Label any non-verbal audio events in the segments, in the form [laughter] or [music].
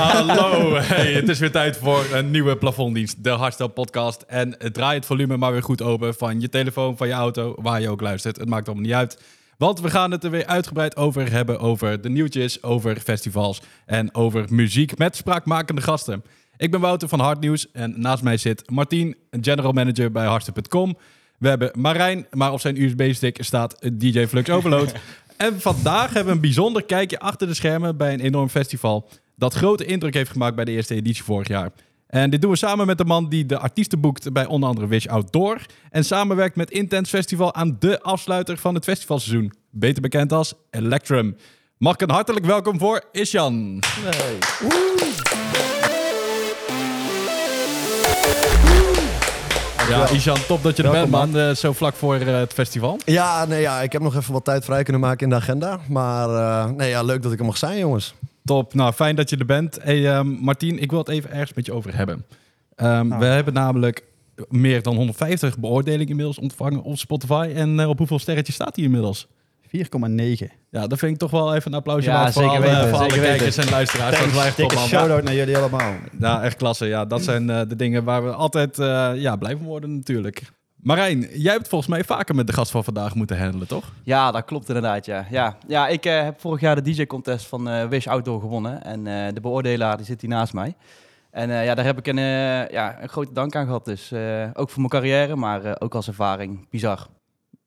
Hallo, hey, het is weer tijd voor een nieuwe plafonddienst, de Hardstyle podcast. En draai het volume maar weer goed open van je telefoon, van je auto, waar je ook luistert. Het maakt allemaal niet uit. Want we gaan het er weer uitgebreid over hebben, over de nieuwtjes, over festivals en over muziek met spraakmakende gasten. Ik ben Wouter van Hardnieuws en naast mij zit Martien, general manager bij Hardstyle.com. We hebben Marijn, maar op zijn USB-stick staat DJ Flux Overload. [laughs] en vandaag hebben we een bijzonder kijkje achter de schermen bij een enorm festival dat grote indruk heeft gemaakt bij de eerste editie vorig jaar. En dit doen we samen met de man die de artiesten boekt bij onder andere Wish Outdoor. En samenwerkt met Intense Festival aan de afsluiter van het festivalseizoen. Beter bekend als Electrum. Mag ik een hartelijk welkom voor Isjan. Nee. Ja, Isjan, top dat je er Welkom, bent, man. Eh, zo vlak voor eh, het festival. Ja, nee, ja, ik heb nog even wat tijd vrij kunnen maken in de agenda. Maar eh, nee, ja, leuk dat ik er mag zijn, jongens. Top, nou fijn dat je er bent. Hey, ehm, Martien, ik wil het even ergens met je over hebben. Ehm, Nou. We hebben namelijk meer dan 150 beoordelingen inmiddels ontvangen op Spotify. En eh, op hoeveel sterretjes staat hij inmiddels? 4,9. Ja, dat vind ik toch wel even een applausje Ja, waard voor, zeker alle, weten, voor alle kijkers en luisteraars. Dat echt top, Dikke shout-out naar jullie allemaal. Ja, echt klasse. Ja, dat zijn eh, de dingen waar we altijd eh, ja, blij van worden natuurlijk. Marijn, jij hebt volgens mij vaker met de gast van vandaag moeten handelen, toch? Ja, dat klopt inderdaad, ja. Ja, ja ik eh, heb vorig jaar de DJ-contest van eh, Wish Outdoor gewonnen. En eh, de beoordelaar die zit hier naast mij. En ja, daar heb ik een, ja, een grote dank aan gehad. Dus ook voor mijn carrière, maar ook als ervaring. Bizar.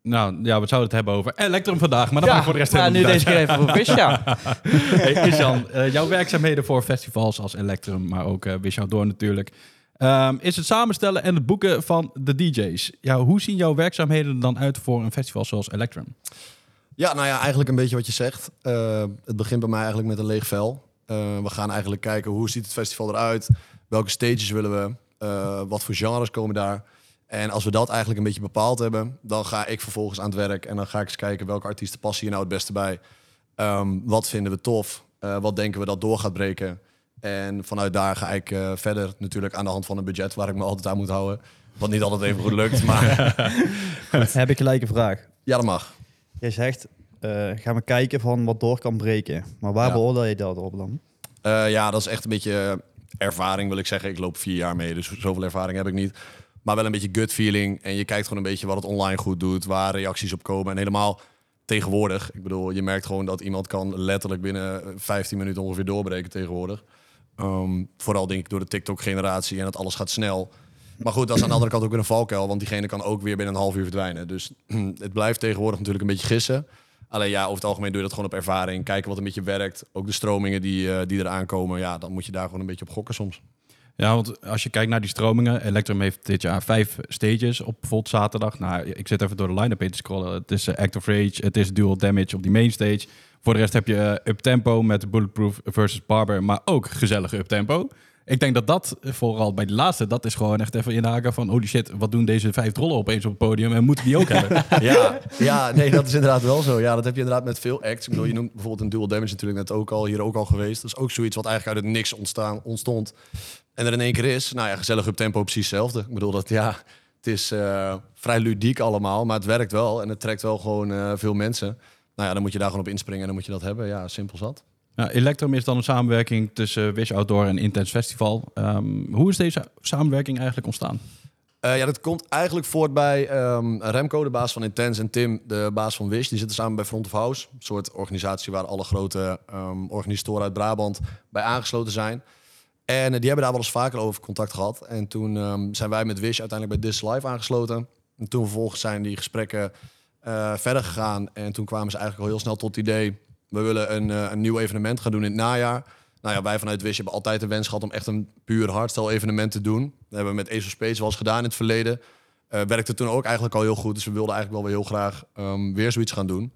Nou ja, we zouden het hebben over Electrum vandaag, maar dat ja, maakt voor de rest maar helemaal nu deze keer even voor Wish, ja. [laughs] Hey, Isjan, eh, jouw werkzaamheden voor festivals als Electrum, maar ook Wish Outdoor natuurlijk, ehm, is het samenstellen en het boeken van de DJ's. Ja, hoe zien jouw werkzaamheden er dan uit voor een festival zoals Electrum? Ja, nou ja, eigenlijk een beetje wat je zegt. Eh, het begint bij mij eigenlijk met een leeg vel. Eh, we gaan eigenlijk kijken hoe ziet het festival eruit? Welke stages willen we? Wat voor genres komen daar? En als we dat eigenlijk een beetje bepaald hebben, dan ga ik vervolgens aan het werk en dan ga ik eens kijken welke artiesten passen hier nou het beste bij. Ehm, wat vinden we tof? Eh, wat denken we dat door gaat breken? En vanuit daar ga ik eh, verder natuurlijk aan de hand van een budget waar ik me altijd aan moet houden. Wat niet altijd even goed lukt, maar [laughs] Heb ik gelijk een vraag. ja, dat mag. Jij zegt, eh gaan we kijken van wat door kan breken. Maar waar Ja. beoordeel je dat op dan? Eh, ja, dat is echt een beetje ervaring, wil ik zeggen. Ik loop vier jaar mee, dus zoveel ervaring heb ik niet. Maar wel een beetje gut feeling. En je kijkt gewoon een beetje wat het online goed doet, waar reacties op komen. En helemaal tegenwoordig. Ik bedoel, je merkt gewoon dat iemand kan letterlijk binnen 15 minuten ongeveer doorbreken tegenwoordig. Ehm, vooral denk ik door de TikTok-generatie en dat alles gaat snel. Maar goed, dat is aan de andere kant ook weer een valkuil, want diegene kan ook weer binnen een half uur verdwijnen. Dus [clears throat] het blijft tegenwoordig natuurlijk een beetje gissen. Alleen ja, over het algemeen doe je dat gewoon op ervaring. Kijken wat een beetje werkt. Ook de stromingen die, eh, die eraan komen. Ja, dan moet je daar gewoon een beetje op gokken soms. Ja, want als je kijkt naar die stromingen, Electrum heeft dit jaar vijf stages op bijvoorbeeld zaterdag. Nou, ik zit even door de line-up heen te scrollen. Het is eh, Act of Rage, het is Dual Damage op die main stage. Voor de rest heb je eh, Uptempo met Bulletproof versus Barber, maar ook gezellige Uptempo. Ik denk dat dat, eh, vooral bij de laatste, dat is gewoon echt even inhaken van... holy shit, wat doen deze vijf trollen opeens op het podium en moeten die ook [laughs] hebben? Ja, ja, nee, dat is inderdaad wel zo. Ja, dat heb je inderdaad met veel acts. Ik bedoel, je noemt bijvoorbeeld een Dual Damage natuurlijk net ook al, hier ook al geweest. Dat is ook zoiets wat eigenlijk uit het niks ontstaan, ontstond. En er in één keer is, nou ja, gezellig up tempo precies hetzelfde. Ik bedoel, dat ja, het is eh, vrij ludiek allemaal, maar het werkt wel. En het trekt wel gewoon veel mensen. Nou ja, dan moet je daar gewoon op inspringen en dan moet je dat hebben. Ja, simpel zat. Nou, Electrum is dan een samenwerking tussen Wish Outdoor en Intense Festival. Ehm, hoe is deze samenwerking eigenlijk ontstaan? Eh, ja, dat komt eigenlijk voort bij ehm, Remco, de baas van Intense, en Tim, de baas van Wish. Die zitten samen bij Front of House, een soort organisatie waar alle grote ehm, organisatoren uit Brabant bij aangesloten zijn. En eh, die hebben daar wel eens vaker over contact gehad. En toen zijn wij met Wish uiteindelijk bij This Live aangesloten. En toen vervolgens zijn die gesprekken eh, verder gegaan. En toen kwamen ze eigenlijk al heel snel tot het idee... we willen een, eh, een nieuw evenement gaan doen in het najaar. Nou ja, wij vanuit Wish hebben altijd de wens gehad om echt een puur hardstyle evenement te doen. Dat hebben we met Ace Space wel eens gedaan in het verleden. Eh, werkte toen ook eigenlijk al heel goed. Dus we wilden eigenlijk wel weer heel graag ehm, weer zoiets gaan doen.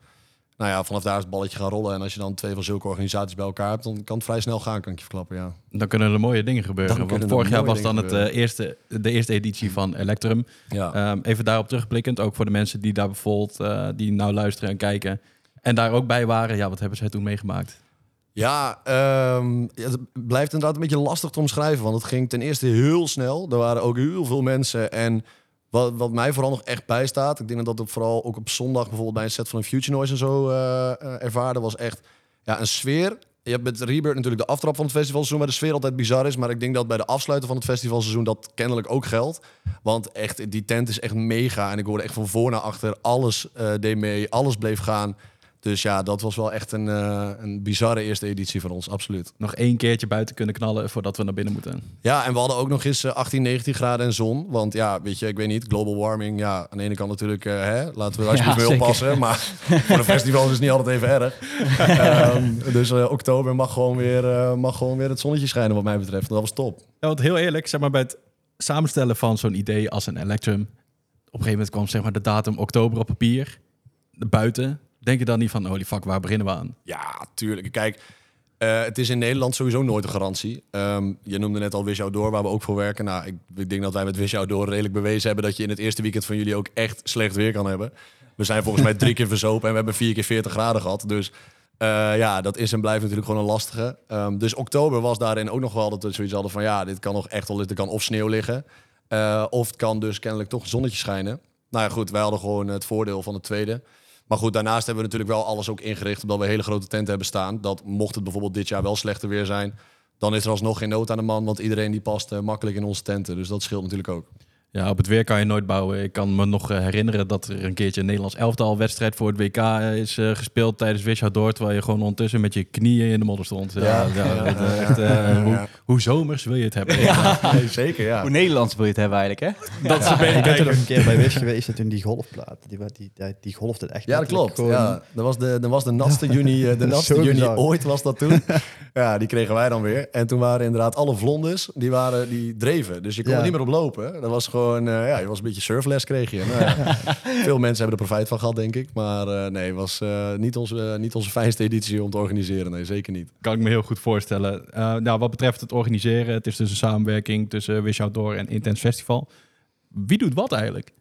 Nou ja, vanaf daar is het balletje gaan rollen. En als je dan twee van zulke organisaties bij elkaar hebt, dan kan het vrij snel gaan, kan ik je verklappen, ja. Dan kunnen er mooie dingen gebeuren. Dan Want vorig jaar was dan het, eh, eerste, de eerste editie van Electrum. Ja. Ehm, even daarop terugblikkend, ook voor de mensen die daar bijvoorbeeld eh, die nou luisteren en kijken. En daar ook bij waren. Ja, wat hebben zij toen meegemaakt? Ja, ehm, ja, het blijft inderdaad een beetje lastig te omschrijven. Want het ging ten eerste heel snel. Er waren ook heel veel mensen. En wat, wat mij vooral nog echt bijstaat... ik denk dat dat vooral ook op zondag... bijvoorbeeld bij een set van een Future Noise en zo eh, ervaarde... was echt ja, een sfeer. je hebt met Rebirth natuurlijk de aftrap van het festivalseizoen... waar de sfeer altijd bizar is. Maar ik denk dat bij de afsluiten van het festivalseizoen... dat kennelijk ook geldt. Want echt, die tent is echt mega. En ik hoorde echt van voor naar achter. Alles eh, deed mee, alles bleef gaan. Dus ja, dat was wel echt een, eh, een bizarre eerste editie van ons, absoluut. Nog één keertje buiten kunnen knallen voordat we naar binnen moeten. Ja, en we hadden ook nog eens eh, 18, 19 graden en zon. Want ja, weet je, ik weet niet, global warming. Ja, aan de ene kant natuurlijk, eh, hè, laten we alsjeblieft mee zeker. oppassen. Maar [laughs] voor een festival is het niet altijd even erg. [laughs] Ehm, dus eh, oktober mag gewoon, weer, eh, mag gewoon weer het zonnetje schijnen wat mij betreft. Dat was top. Ja, want heel eerlijk, zeg maar, bij het samenstellen van zo'n idee als een Electrum... op een gegeven moment kwam zeg maar, de datum oktober op papier, buiten. Denk je dan niet van, holy fuck, waar beginnen we aan? Ja, tuurlijk. Kijk, eh, het is in Nederland sowieso nooit een garantie. Ehm, je noemde net al Wish Outdoor, waar we ook voor werken. Nou, ik, ik denk dat wij met Wish Outdoor redelijk bewezen hebben... dat je in het eerste weekend van jullie ook echt slecht weer kan hebben. We zijn volgens mij drie [laughs] keer verzopen en we hebben vier keer 40 graden gehad. Dus eh, ja, dat is en blijft natuurlijk gewoon een lastige. Ehm, dus oktober was daarin ook nog wel dat we zoiets hadden van... ja, dit kan nog echt wel, er kan of sneeuw liggen... eh, of het kan dus kennelijk toch zonnetje schijnen. Nou ja, goed, wij hadden gewoon het voordeel van het tweede... Maar goed, daarnaast hebben we natuurlijk wel alles ook ingericht... omdat we hele grote tenten hebben staan. Dat mocht het bijvoorbeeld dit jaar wel slechter weer zijn... dan is er alsnog geen nood aan de man... want iedereen die past eh, makkelijk in onze tenten. Dus dat scheelt natuurlijk ook. Ja, op het weer kan je nooit bouwen. Ik kan me nog eh, herinneren dat er een keertje een Nederlands elftal wedstrijd voor het WK is eh, gespeeld tijdens Wish Outdoor, terwijl je gewoon ondertussen met je knieën in de modder stond. Ja, Ja. ja, Ja. weet, eh, echt, eh, Ja. Hoe, hoe zomers wil je het hebben? Nee, [laughs] zeker, ja. Hoe Nederlands wil je het hebben eigenlijk, hè? Dat is ik ben toen nog een keer bij Wish geweest en toen die golfplaat. Die, die, die, die golfde echt Ja, dat klopt. gewoon- Ja, dat, was de, dat was de natste juni, eh, de [laughs] natste juni bizar. ooit was dat toen. [laughs] ja, die kregen wij dan weer. En toen waren inderdaad alle vlondes, die, waren, die dreven. Dus je kon Ja. er niet meer op lopen. Dat was gewoon, eh, ja, je was een beetje surfles kreeg je. Nou, ja. [laughs] Veel mensen hebben er profijt van gehad, denk ik. Maar eh, nee, het was eh, niet, onze, niet onze fijnste editie om te organiseren. Nee, zeker niet. Kan ik me heel goed voorstellen. Eh, nou, wat betreft het organiseren, het is dus een samenwerking tussen Wish Outdoor en Intense Festival. Wie doet wat eigenlijk?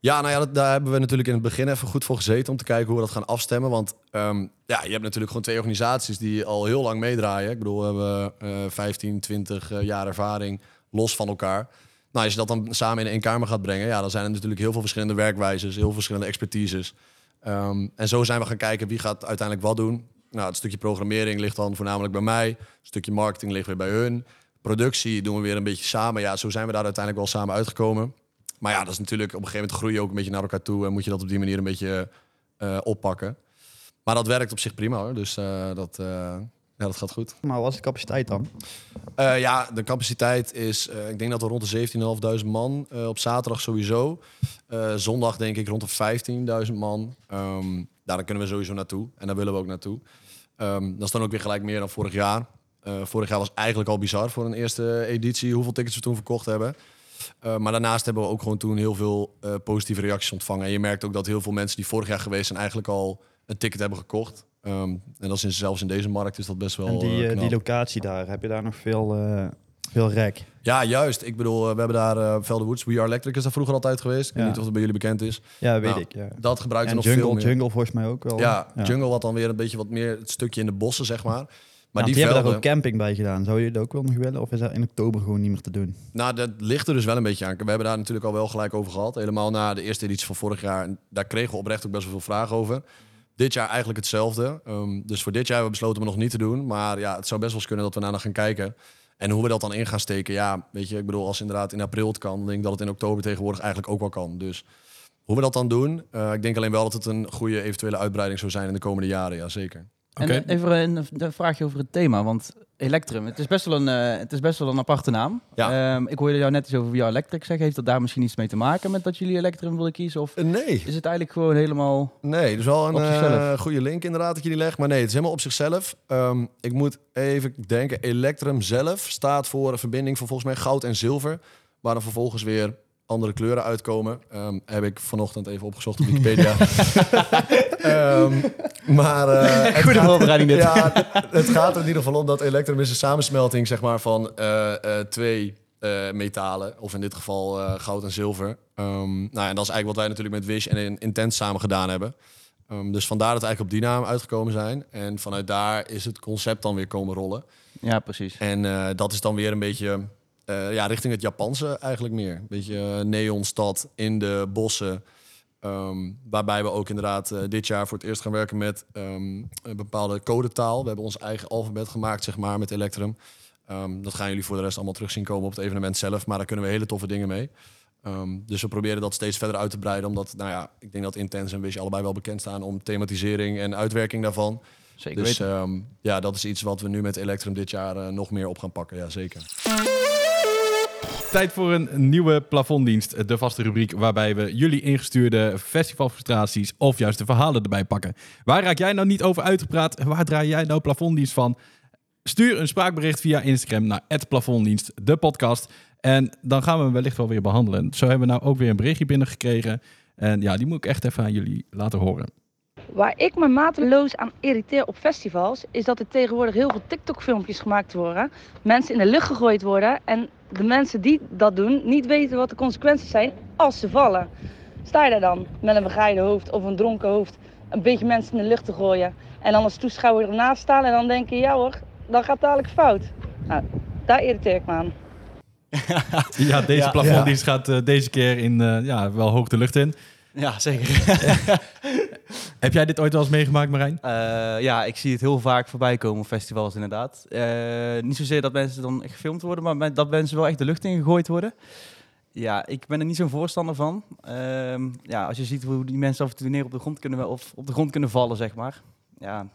Ja, nou ja, dat, daar hebben we natuurlijk in het begin even goed voor gezeten om te kijken hoe we dat gaan afstemmen. Want ehm, ja, je hebt natuurlijk gewoon twee organisaties die al heel lang meedraaien. Ik bedoel, we hebben eh 15, 20 eh, jaar ervaring los van elkaar. Nou, als je dat dan samen in één kamer gaat brengen, ja, dan zijn er natuurlijk heel veel verschillende werkwijzes, heel verschillende expertises. Ehm, en zo zijn we gaan kijken wie gaat uiteindelijk wat doen. Nou, het stukje programmering ligt dan voornamelijk bij mij. Stukje marketing ligt weer bij hun. Productie doen we weer een beetje samen. Ja, zo zijn we daar uiteindelijk wel samen uitgekomen. Maar ja, dat is natuurlijk op een gegeven moment groei je ook een beetje naar elkaar toe en moet je dat op die manier een beetje eh, oppakken. Maar dat werkt op zich prima hoor. Dus eh, dat, eh, ja, dat gaat goed. Maar wat was de capaciteit dan? Eh, ja, de capaciteit is, eh, ik denk dat we rond de 17.500 man eh, op zaterdag sowieso. Zondag denk ik rond de 15.000 man. Ehm, daar kunnen we sowieso naartoe en daar willen we ook naartoe. Ehm, dat is dan ook weer gelijk meer dan vorig jaar. Vorig jaar was eigenlijk al bizar voor een eerste editie hoeveel tickets we toen verkocht hebben. Maar daarnaast hebben we ook gewoon toen heel veel positieve reacties ontvangen. En je merkt ook dat heel veel mensen die vorig jaar geweest zijn eigenlijk al een ticket hebben gekocht. Ehm, en dat is in, zelfs in deze markt is dat best wel en die, eh, eh, die locatie daar, heb je daar nog veel, eh, veel rek? Ja, juist. Ik bedoel, we hebben daar uh, Velde Woods, We Are Electric is daar vroeger altijd geweest. Ik weet Ja. niet of het bij jullie bekend is. Ja, weet Nou, ik. Ja. Dat we nog jungle, veel meer. jungle volgens mij ook wel. Ja, Jungle had dan weer een beetje wat meer het stukje in de bossen, zeg maar. Maar die, die, hebben daar ook camping bij gedaan. Zou je dat ook wel nog willen? Of is dat in oktober gewoon niet meer te doen? nou, dat ligt er dus wel een beetje aan. We hebben daar natuurlijk al wel gelijk over gehad. Helemaal na de eerste editie van vorig jaar. En daar kregen we oprecht ook best wel veel vragen over. Dit jaar eigenlijk hetzelfde. Ehm, dus voor dit jaar hebben we besloten om het nog niet te doen. Maar ja, het zou best wel eens kunnen dat we daarna gaan kijken. En hoe we dat dan in gaan steken, ja, weet je, ik bedoel, als inderdaad in april het kan, dan denk ik dat het in oktober tegenwoordig eigenlijk ook wel kan. Dus hoe we dat dan doen, eh, ik denk alleen wel dat het een goede eventuele uitbreiding zou zijn in de komende jaren, ja zeker. Oké. En even een, een vraagje over het thema, want Electrum, het is best wel een, eh, het is best wel een aparte naam. Ja. Ehm, ik hoorde jou net iets over VR Electric zeggen. Heeft dat daar misschien iets mee te maken met dat jullie Electrum willen kiezen? Of Nee, is het eigenlijk gewoon helemaal... Nee, dus wel een eh, goede link inderdaad dat je die legt. Maar nee, het is helemaal op zichzelf. Ehm, ik moet even denken, Electrum zelf staat voor een verbinding van volgens mij goud en zilver. Waar dan vervolgens weer andere kleuren uitkomen. Ehm, heb ik vanochtend even opgezocht op Wikipedia. [laughs] Ehm, maar het Goede gaat- voorbereiding dit. ja, het gaat er in ieder geval om dat Electrum is een samensmelting zeg maar, van eh, eh, twee metalen. Of in dit geval goud en zilver. Ehm, nou, en dat is eigenlijk wat wij natuurlijk met Wish en in Intense samen gedaan hebben. Dus vandaar dat we eigenlijk op die naam uitgekomen zijn. En vanuit daar is het concept dan weer komen rollen. Ja, precies. En dat is dan weer een beetje eh, ja, richting het Japanse eigenlijk meer. Een beetje eh, neonstad in de bossen. Ehm, waarbij we ook inderdaad eh, dit jaar voor het eerst gaan werken met ehm, een bepaalde codetaal. We hebben ons eigen alfabet gemaakt, zeg maar, met Electrum. Ehm, dat gaan jullie voor de rest allemaal terug zien komen op het evenement zelf. Maar daar kunnen we hele toffe dingen mee. Dus we proberen dat steeds verder uit te breiden. Omdat, nou ja, ik denk dat Intense en Wish allebei wel bekend staan om thematisering en uitwerking daarvan. Zeker dus ja, dat is iets wat we nu met Electrum dit jaar nog meer op gaan pakken. Ja, zeker. Tijd voor een nieuwe plafonddienst. De vaste rubriek waarbij we jullie ingestuurde festivalfrustraties of juist de verhalen erbij pakken. Waar raak jij nou niet over uitgepraat? Waar draai jij nou plafonddienst van? Stuur een spraakbericht via Instagram naar plafonddienst, de podcast. En dan gaan we hem wellicht wel weer behandelen. Zo hebben we nou ook weer een berichtje binnengekregen. En ja, die moet ik echt even aan jullie laten horen. Waar ik me mateloos aan irriteer op festivals, is dat er tegenwoordig heel veel TikTok-filmpjes gemaakt worden. Mensen in de lucht gegooid worden en de mensen die dat doen niet weten wat de consequenties zijn als ze vallen. Sta je daar dan met een begaaide hoofd of een dronken hoofd een beetje mensen in de lucht te gooien en dan als toeschouwer ernaast staan en dan denken, ja hoor, dan gaat het dadelijk fout. Nou, daar irriteer ik me aan. [laughs] Ja, deze Ja. plafonddienst gaat eh, deze keer in eh, ja, wel hoog de lucht in. Ja, zeker. [laughs] Heb jij dit ooit wel eens meegemaakt, Marijn? Eh, ja, ik zie het heel vaak voorbij komen op festivals inderdaad. Eh, niet zozeer dat mensen dan echt gefilmd worden, maar met- dat mensen wel echt de lucht in gegooid worden. Ja, ik ben er niet zo'n voorstander van. Ehm, ja, als je ziet hoe die mensen af en toe neer op de grond kunnen, of op de grond kunnen vallen, zeg maar. Ja,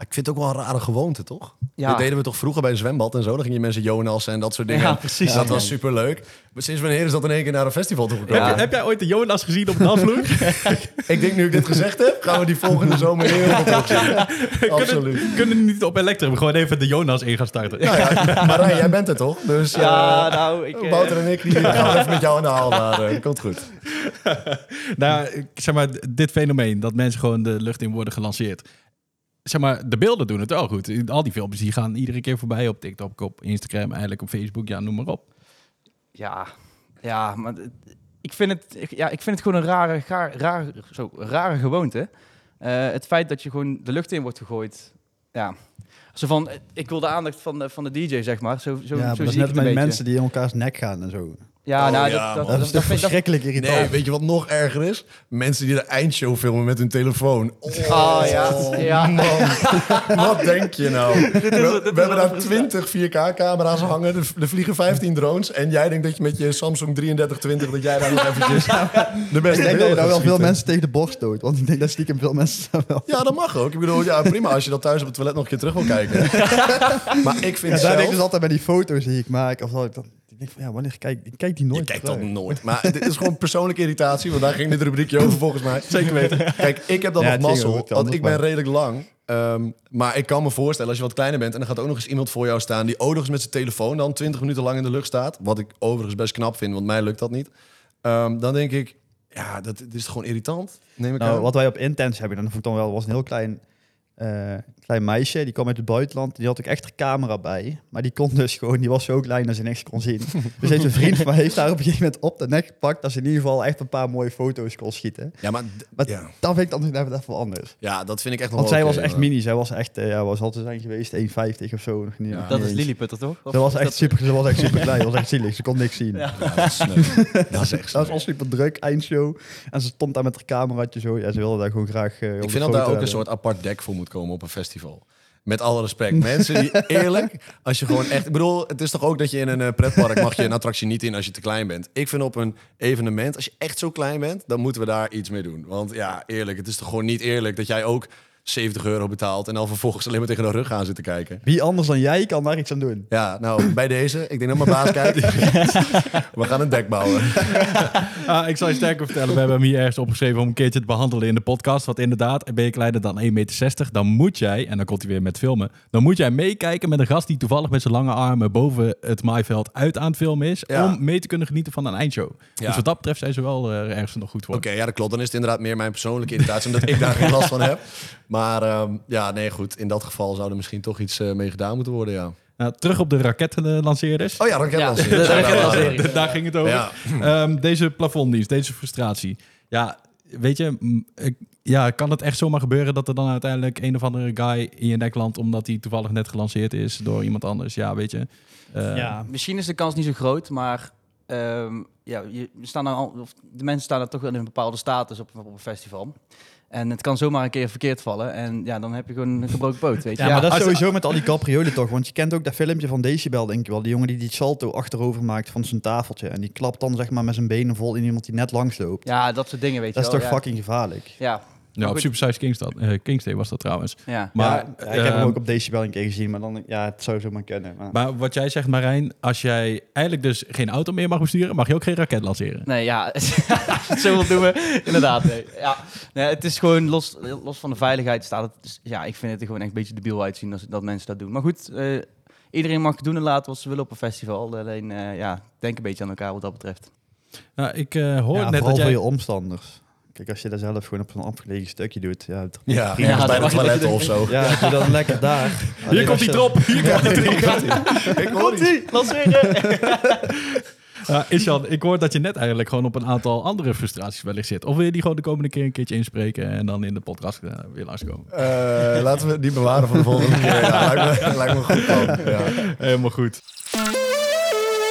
Ik vind het ook wel een rare gewoonte, toch? ja. Dat deden we toch vroeger bij een zwembad en zo. Dan gingen mensen Jonas en dat soort dingen. Ja, precies. dat Ja, was super leuk. Maar sinds wanneer is dat in één keer naar een festival toegekomen? Ja. Heb, heb jij ooit de Jonas gezien op de dansvloer? [laughs] Ik denk nu ik dit gezegd heb, gaan we die volgende zomer heel veel terugzien. Absoluut. kunnen, kunnen niet op Electrum gewoon even de Jonas in gaan starten? Nou ja, Marijn, jij bent er toch? Dus Ja, eh, nou, ik... eh, Wouter en ik die [laughs] gaan even met jou aan de haal. Maar eh, komt goed. [laughs] Nou, zeg maar, dit fenomeen dat mensen gewoon de lucht in worden gelanceerd. Zeg maar, de beelden doen het wel goed. Al die filmpjes die gaan iedere keer voorbij op TikTok, op Instagram, eigenlijk op Facebook, ja, noem maar op. Ja, ja, maar ik vind het, ik- ja, ik vind het gewoon een rare, gaar- rare, zo, rare gewoonte. Eh, het feit dat je gewoon de lucht in wordt gegooid. Ja. Zo van, eh, ik wil de aandacht van de, van de DJ, zeg maar. Zo, zo, ja, maar zo dat is zie ik net het met een beetje. mensen die in elkaars nek gaan en zo. Ja, Oh, nou, ja, dat, dat. Dat is dat, toch vind- dat- verschrikkelijk irritant. Nee, weet je wat nog erger is? Mensen die de eindshow filmen met hun telefoon. Oh, Oh, ja. Ja. Man, [laughs] wat denk je nou? [laughs] We, hebben daar wel 20 4K-camera's hangen. Er, vliegen 15 drones. En jij denkt dat je met je Samsung 3320... dat jij daar nog eventjes [laughs] de beste Ik denk dat je wel veel mensen tegen de borst stoot. Want ik denk dat stiekem veel mensen dat wel... Ja, dat mag ook. Ik bedoel, ja, prima als je dat thuis op het toilet nog een keer terug wil kijken. maar ik vind Ja, daar denk ik zelf... dus altijd bij die foto's die ik maak. Of dat ik ik denk van, ja, wanneer kijk ik kijk die nooit kijkt terug. dat nooit. Maar [laughs] dit is gewoon persoonlijke irritatie, want daar ging dit rubriekje over volgens mij. Zeker weten. Kijk, ik heb dan Ja, nog mazzel, want ik ben maar- redelijk lang. Ehm, maar ik kan me voorstellen, als je wat kleiner bent... en dan gaat ook nog eens iemand voor jou staan... die ook nog eens met zijn telefoon dan 20 minuten lang in de lucht staat. Wat ik overigens best knap vind, want mij lukt dat niet. Ehm, dan denk ik, ja, dat, dit is gewoon irritant. Neem ik Nou, aan. wat wij op Intense hebben, dan vond ik dan wel, was een heel klein, eh, klein meisje. Die kwam uit het buitenland. Die had ook echt een camera bij. Maar die kon dus gewoon, die was zo klein dat ze niks kon zien. [laughs] dus heeft een vriend van mij heeft haar op een gegeven moment op de nek gepakt. Dat ze in ieder geval echt een paar mooie foto's kon schieten. Ja, maar, Maar ja. dat vind ik dan even anders. ja, dat vind ik echt nog Want wel zij was echt mini. Zij was echt, eh, ja, was altijd zijn geweest 1,50 of zo. Nog niet, nog Dat is. Lilliputter, toch? Of- Ze was echt dat- super, ze was echt super [laughs] klein. Ze was echt zielig. Ze kon niks zien. Ja. Ja, dat is dat is echt [laughs] Dat was al super druk, eindshow. En ze stond daar met haar cameraatje zo. Ja, ze wilde daar gewoon graag eh, Ik vind dat daar ook een soort apart dek voor moet komen op een festival. Met alle respect. [laughs] Mensen die eerlijk, als je gewoon echt... Ik bedoel, het is toch ook dat je in een eh, pretpark mag je een attractie niet in als je te klein bent. Ik vind op een evenement, als je echt zo klein bent, dan moeten we daar iets mee doen. Want ja, eerlijk, het is toch gewoon niet eerlijk dat jij ook 70 euro betaalt en dan vervolgens alleen maar tegen de rug aan zit te kijken. Wie anders dan jij kan daar iets aan doen? Ja, nou, bij deze, ik denk dat mijn baas kijkt. [laughs] we gaan een dek bouwen. [laughs] Ah, ik zal je sterker vertellen, we hebben hem hier ergens opgeschreven om een keertje te behandelen in de podcast. Want inderdaad, ben je kleiner dan 1,60 meter, dan moet jij, en dan komt hij weer met filmen, dan moet jij meekijken met een gast die toevallig met zijn lange armen boven het maaiveld uit aan het filmen is, Ja. om mee te kunnen genieten van een eindshow. Ja. Dus wat dat betreft zijn ze wel eh, ergens nog goed voor. Oké, ja, dat klopt. Dan is het inderdaad meer mijn persoonlijke irritatie, omdat ik daar geen last van heb. [laughs] Maar ehm, ja, nee, goed. In dat geval zou er misschien toch iets eh, mee gedaan moeten worden, ja. Nou, terug op de rakettenlanceerders. Oh ja, dat Ja, raketlancering. [laughs] Daar ging het over. Ja. Ehm, deze plafonddienst, deze frustratie. Ja, weet je, ja, kan het echt zomaar gebeuren dat er dan uiteindelijk een of andere guy in je nek landt omdat hij toevallig net gelanceerd is door iemand anders? Ja, weet je. Eh, ja. Misschien is de kans niet zo groot, maar ehm, ja, je staan al, of de mensen staan er toch wel in een bepaalde status op, op een festival. En het kan zomaar een keer verkeerd vallen. En ja, dan heb je gewoon een gebroken poot, weet je. Ja, maar dat is sowieso met al die capriolen toch. Want je kent ook dat filmpje van Decibel, denk ik wel. Die jongen die die salto achterover maakt van zijn tafeltje. En die klapt dan zeg maar met zijn benen vol in iemand die net langs loopt. Ja, dat soort dingen, weet dat je is wel. toch fucking gevaarlijk. Ja, Ja, op. Super Size Kings, dat, eh, Kings Day was dat trouwens. ja. Maar, ja, ik heb hem ehm, ook op Decibel een keer gezien. Maar dan, ja, het zou kunnen. Maar... Maar wat jij zegt, Marijn, als jij eigenlijk dus geen auto meer mag besturen, mag je ook geen raket lanceren. Nee, ja, als je het zo wil doen, inderdaad. Nee. Ja. Nee, het is gewoon los, los van de veiligheid staat het. dus ja, ik vind het er gewoon echt een beetje debiel uitzien als dat mensen dat doen. Maar goed, eh, iedereen mag doen en laten wat ze willen op een festival. Alleen, eh, ja, denk een beetje aan elkaar wat dat betreft. Nou, ik eh hoor ja, net dat jij... voor je omstanders. Kijk, als je daar zelf gewoon op een afgelegen stukje doet. Ja, het- Ja, prima. Ja, bij de doen. of zo. ja doe dan lekker daar. [laughs] Hier komt die drop! Hier komt die drop! [laughs] Ik hoor iets. [laughs] Ja, Ishan, ik hoor dat je net eigenlijk gewoon op een aantal andere frustraties wellicht zit. Of wil je die gewoon de komende keer een keertje inspreken en dan in de podcast eh, weer langskomen? Eh, laten we die bewaren voor de volgende keer. Ja, lijkt, me, lijkt me goed plan. Ja. Helemaal goed.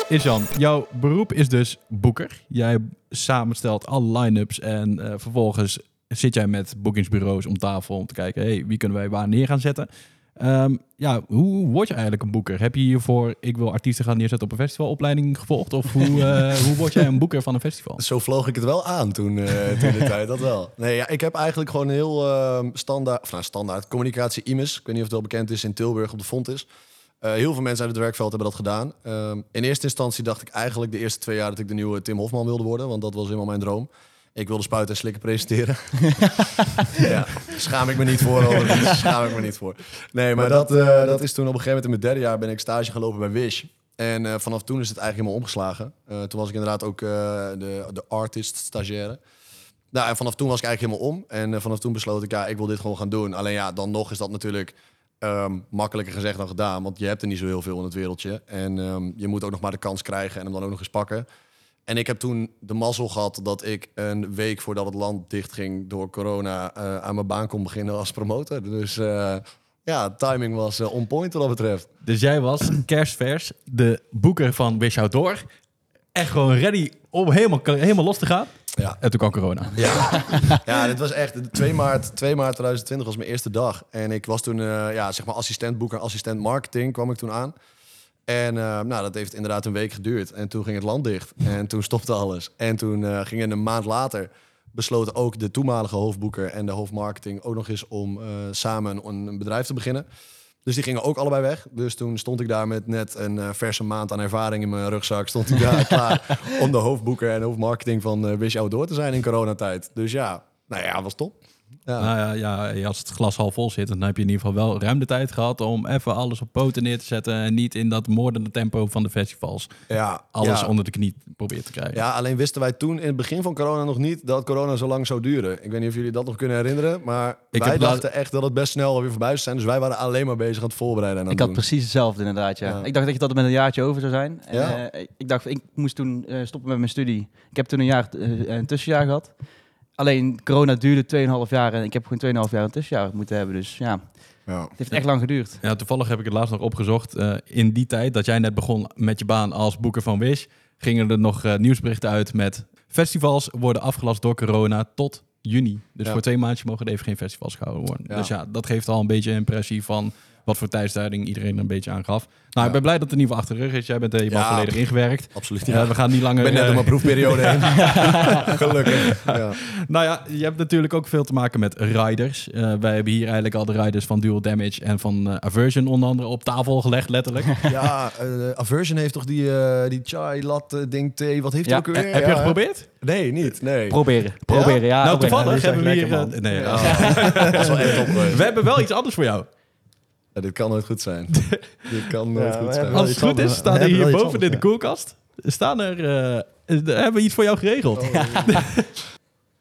Ishan, jouw beroep is dus boeker. Jij samenstelt alle line-ups en eh, vervolgens zit jij met boekingsbureaus om tafel om te kijken, hey, wie kunnen wij waar neer gaan zetten. Ehm, ja, hoe word je eigenlijk een boeker? Heb je hiervoor, ik wil artiesten gaan neerzetten op een festivalopleiding gevolgd? Of hoe, eh, [laughs] hoe word jij een boeker van een festival? Zo vloog ik het wel aan toen, eh toen de tijd, dat wel. Nee, ja, ik heb eigenlijk gewoon een heel ehm, standaard, of nou standaard, communicatie IMES. Ik weet niet of het wel bekend is in Tilburg op de Fontis. Eh heel veel mensen uit het werkveld hebben dat gedaan. Ehm, in eerste instantie dacht ik eigenlijk de eerste twee jaar dat ik de nieuwe Tim Hofman wilde worden, want dat was helemaal mijn droom. Ik wilde spuiten en slikken presenteren. [laughs] ja, schaam ik me niet voor. Hoor. [laughs] Schaam ik me niet voor. Nee, maar dat, eh, dat is toen op een gegeven moment in mijn derde jaar ben ik stage gelopen bij Wish. En eh, vanaf toen is het eigenlijk helemaal omgeslagen. Eh, toen was ik inderdaad ook eh, de, de artist stagiaire. Nou, en vanaf toen was ik eigenlijk helemaal om. En eh, vanaf toen besloot ik, ja, ik wil dit gewoon gaan doen. Alleen ja, dan nog is dat natuurlijk ehm, makkelijker gezegd dan gedaan. Want je hebt er niet zo heel veel in het wereldje. En ehm, je moet ook nog maar de kans krijgen en hem dan ook nog eens pakken. En ik heb toen de mazzel gehad dat ik een week voordat het land dichtging door corona eh, aan mijn baan kon beginnen als promotor. Dus eh, ja, timing was eh, on point wat dat betreft. Dus jij was kerstvers, de boeker van Wish Outdoor. Echt gewoon ready om helemaal, helemaal los te gaan. Ja. En toen kwam corona. Ja, ja dit was echt 2 maart, 2 maart 2020 was mijn eerste dag. En ik was toen eh, ja, zeg maar assistent boeker, assistent marketing kwam ik toen aan. En eh, nou, dat heeft inderdaad een week geduurd. En toen ging het land dicht. En toen stopte alles. En toen eh gingen een maand later besloten ook de toenmalige hoofdboeker en de hoofdmarketing ook nog eens om samen een, een bedrijf te beginnen. Dus die gingen ook allebei weg. Dus toen stond ik daar met net een eh, verse maand aan ervaring in mijn rugzak. Stond ik daar [laughs] klaar om de hoofdboeker en hoofdmarketing van eh Wish Outdoor te zijn in coronatijd. Dus ja, nou ja, was top. Ja. Nou ja, ja, als het glas half vol zit, dan heb je in ieder geval wel ruim de tijd gehad om even alles op poten neer te zetten. En niet in dat moordende tempo van de festivals ja, alles ja. onder de knie proberen te krijgen. Ja, alleen wisten wij toen in het begin van corona nog niet dat corona zo lang zou duren. Ik weet niet of jullie dat nog kunnen herinneren, maar Ik wij laat- dachten echt dat het best snel alweer voorbij zou zijn. Dus wij waren alleen maar bezig aan het voorbereiden. En aan Ik had doen. precies hetzelfde inderdaad, ja. Ja. Ik dacht dat je dat er met een jaartje over zou zijn. En, eh, ik dacht, ik moest toen eh, stoppen met mijn studie. Ik heb toen een jaar eh, een tussenjaar gehad. Alleen corona duurde 2,5 jaar en ik heb gewoon 2,5 jaar een tussenjaar moeten hebben. Dus ja, Ja. het heeft echt lang geduurd. Ja, toevallig heb ik het laatst nog opgezocht. Eh, in die tijd dat jij net begon met je baan als boeker van Wish, gingen er nog eh, nieuwsberichten uit met festivals worden afgelast door corona tot juni. Dus Ja. voor twee maandjes mogen er even geen festivals gehouden worden. Ja. Dus ja, dat geeft al een beetje een impressie van wat voor tijdsduiding iedereen er een beetje aangaf. Nou, Ja. ik ben blij dat het in ieder geval achter de rug is. Jij bent er helemaal Ja. volledig ingewerkt. Absoluut. Ja, we gaan niet ik langer... ben net eh, door mijn proefperiode heen. [laughs] Gelukkig. Ja. [laughs] Nou ja, je hebt natuurlijk ook veel te maken met riders. Eh, wij hebben hier eigenlijk al de riders van Dual Damage en van eh, Aversion onder andere op tafel gelegd, letterlijk. [laughs] Ja, eh, Aversion heeft toch die, eh, die chai latte ding thee. Wat heeft hij Ja. ook alweer? Heb je geprobeerd? Nee, niet. Nee. Proberen, proberen, ja. nou, toevallig hebben we hier... eh, nee, Ja. oh. Dat is wel echt top geweest. We hebben wel iets anders voor jou. Ja, dit kan nooit goed zijn. [laughs] dit kan nooit Ja, goed zijn. Als het goed is, staan er iets hierboven in de koelkast. Staan er... eh, hebben we iets voor jou geregeld?